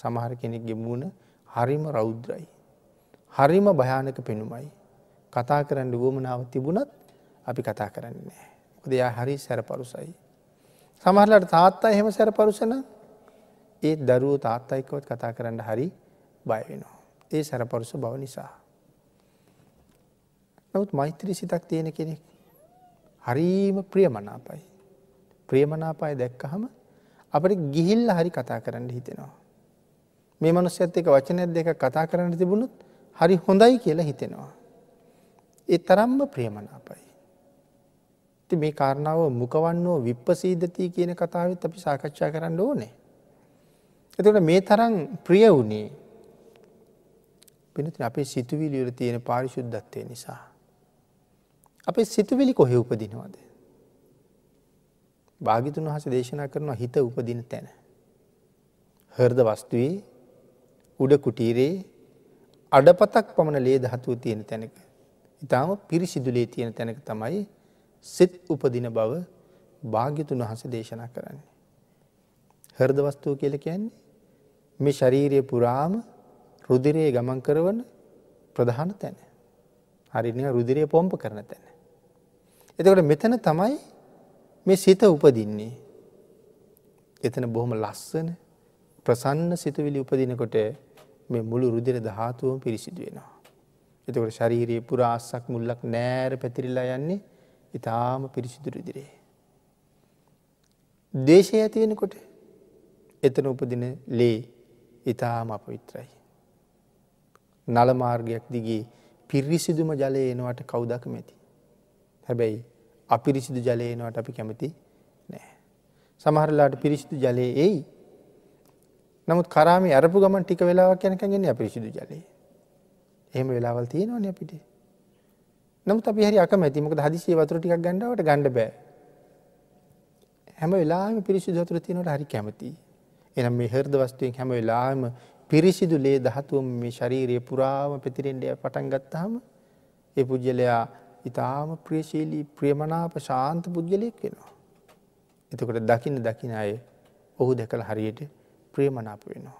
සමහර කෙනෙක්ගේ මුණ හරිම රෞද්‍රයි. හරිම භයානක පෙනුමයි. කතා කරන්න වුවමනාව තිබුණත් අපි කතා කරන්නේ නෑ. දෙයා හරි සැරපරුසයි. සමහරලට තාත්තා එහෙම සැරපරුසන ඒ දරුව තාත්තයිකවත් කතා කරන්න හරි බයවෙනවා. ඒ සැරපරුස බව නිසා. නමුත් මෛත්‍රී සිතක් තියෙන කෙනෙක්. හරීම ප්‍රියමනාපයි. ප්‍රියමනාපාය දැක්කහම අපට ගිහිල්ල හරි කතා කරන්න හිතෙනවා. මේ මනුස්්‍යත් එක වචනයක් දෙක කතා කරන්න තිබුණුත් හරි හොඳයි කියලා හිතෙනවා. ඒ තරම්ම ප්‍රියමනාපයි. ති මේ කාරණාව මුකවන්නෝ විප්පසීදතිය කියන කතාවත් අපි සාකච්ඡා කරන්න ඕනේ. එතකට මේ තරම් ප්‍රිය වුණේ පිනති අපේ සිතුවිලියල තියෙන පාරිශුද්ධත්වය නිසා. අපේ සිතුවිලි කොහෙ උපදිනවාද. භාගිතුන් වහස දේශනා කරනවා හිත උපදින තැන. හර්ද වස්තුවේ උඩ කුටීරේ අඩපතක් පමණ ලේ දහතුව තියෙන තැනක. ඉතාම පිරිසිදුලේ තියෙන තැනක තමයි සිත් උපදින බව භාග්‍යතුන් වහස දේශනා කරන්නේ. හර්ද වස්තුව කියල කියන්නේ මේ ශරීරය පුරාම රුදිරයේ ගමන් කරවන ප්‍රධාන තැන. හරිනි රුදිරය පොම්ප කරන තැන. එතකට මෙතන තමයි මේ සිත උපදින්නේ. එතන බොහොම ලස්සන ප්‍රසන්න සිතුවිලි උපදිනකොට මේ මුළු රුදිර දහතුවම පිරිසිදු වෙනවා. එතකොට ශරීරයේ පුරාස්සක් මුල්ලක් නෑර පැතිරිල්ලා යන්නේ ඉතාම පිරිසිදු රුදිරේ. දේශය ඇතිවෙනකොට එතන උපදින ලේ ඉතාම අපවිත්‍රයි. නලමාර්ගයක් දිගේ පිරිසිදුම ජලය එනවට කවුදක මැති. හැබැයි අපිරිසිදු ජලයනවට අපි කැමති නෑ. සමහරලාට පිරිසිදු ජලයේ එයි නමුත් කරාම අරපු ගමන් ටික වෙලාවක් යනකගෙන අපිරිසිදු ජලයේ. එහෙම වෙලාවල් තියෙනවන අපිට. නමුත් අපි හරි අකමැතිමක හදිසිය වතුර ටික් ගණඩාවට ගණඩ බෑ. හැම වෙලාම පිරිසිදු වතුර තියෙනවට හරි කැමති. එනම් මේ හර්ද වස්තුවෙන් හැම වෙලාම පිරිසිදු ලේ දහතුවම මේ ශරීරයේ පුරාම පැතිරෙන්ඩය පටන් ගත්තාම ඒ පුද්ගලයා ඉතාම ප්‍රියශීලී ප්‍රියමනාප ශාන්ත පුද්ගලයෙක් වෙනවා. එතකොට දකින දකින අය ඔහු දැකළ හරියට ප්‍රියමනාප වෙනවා.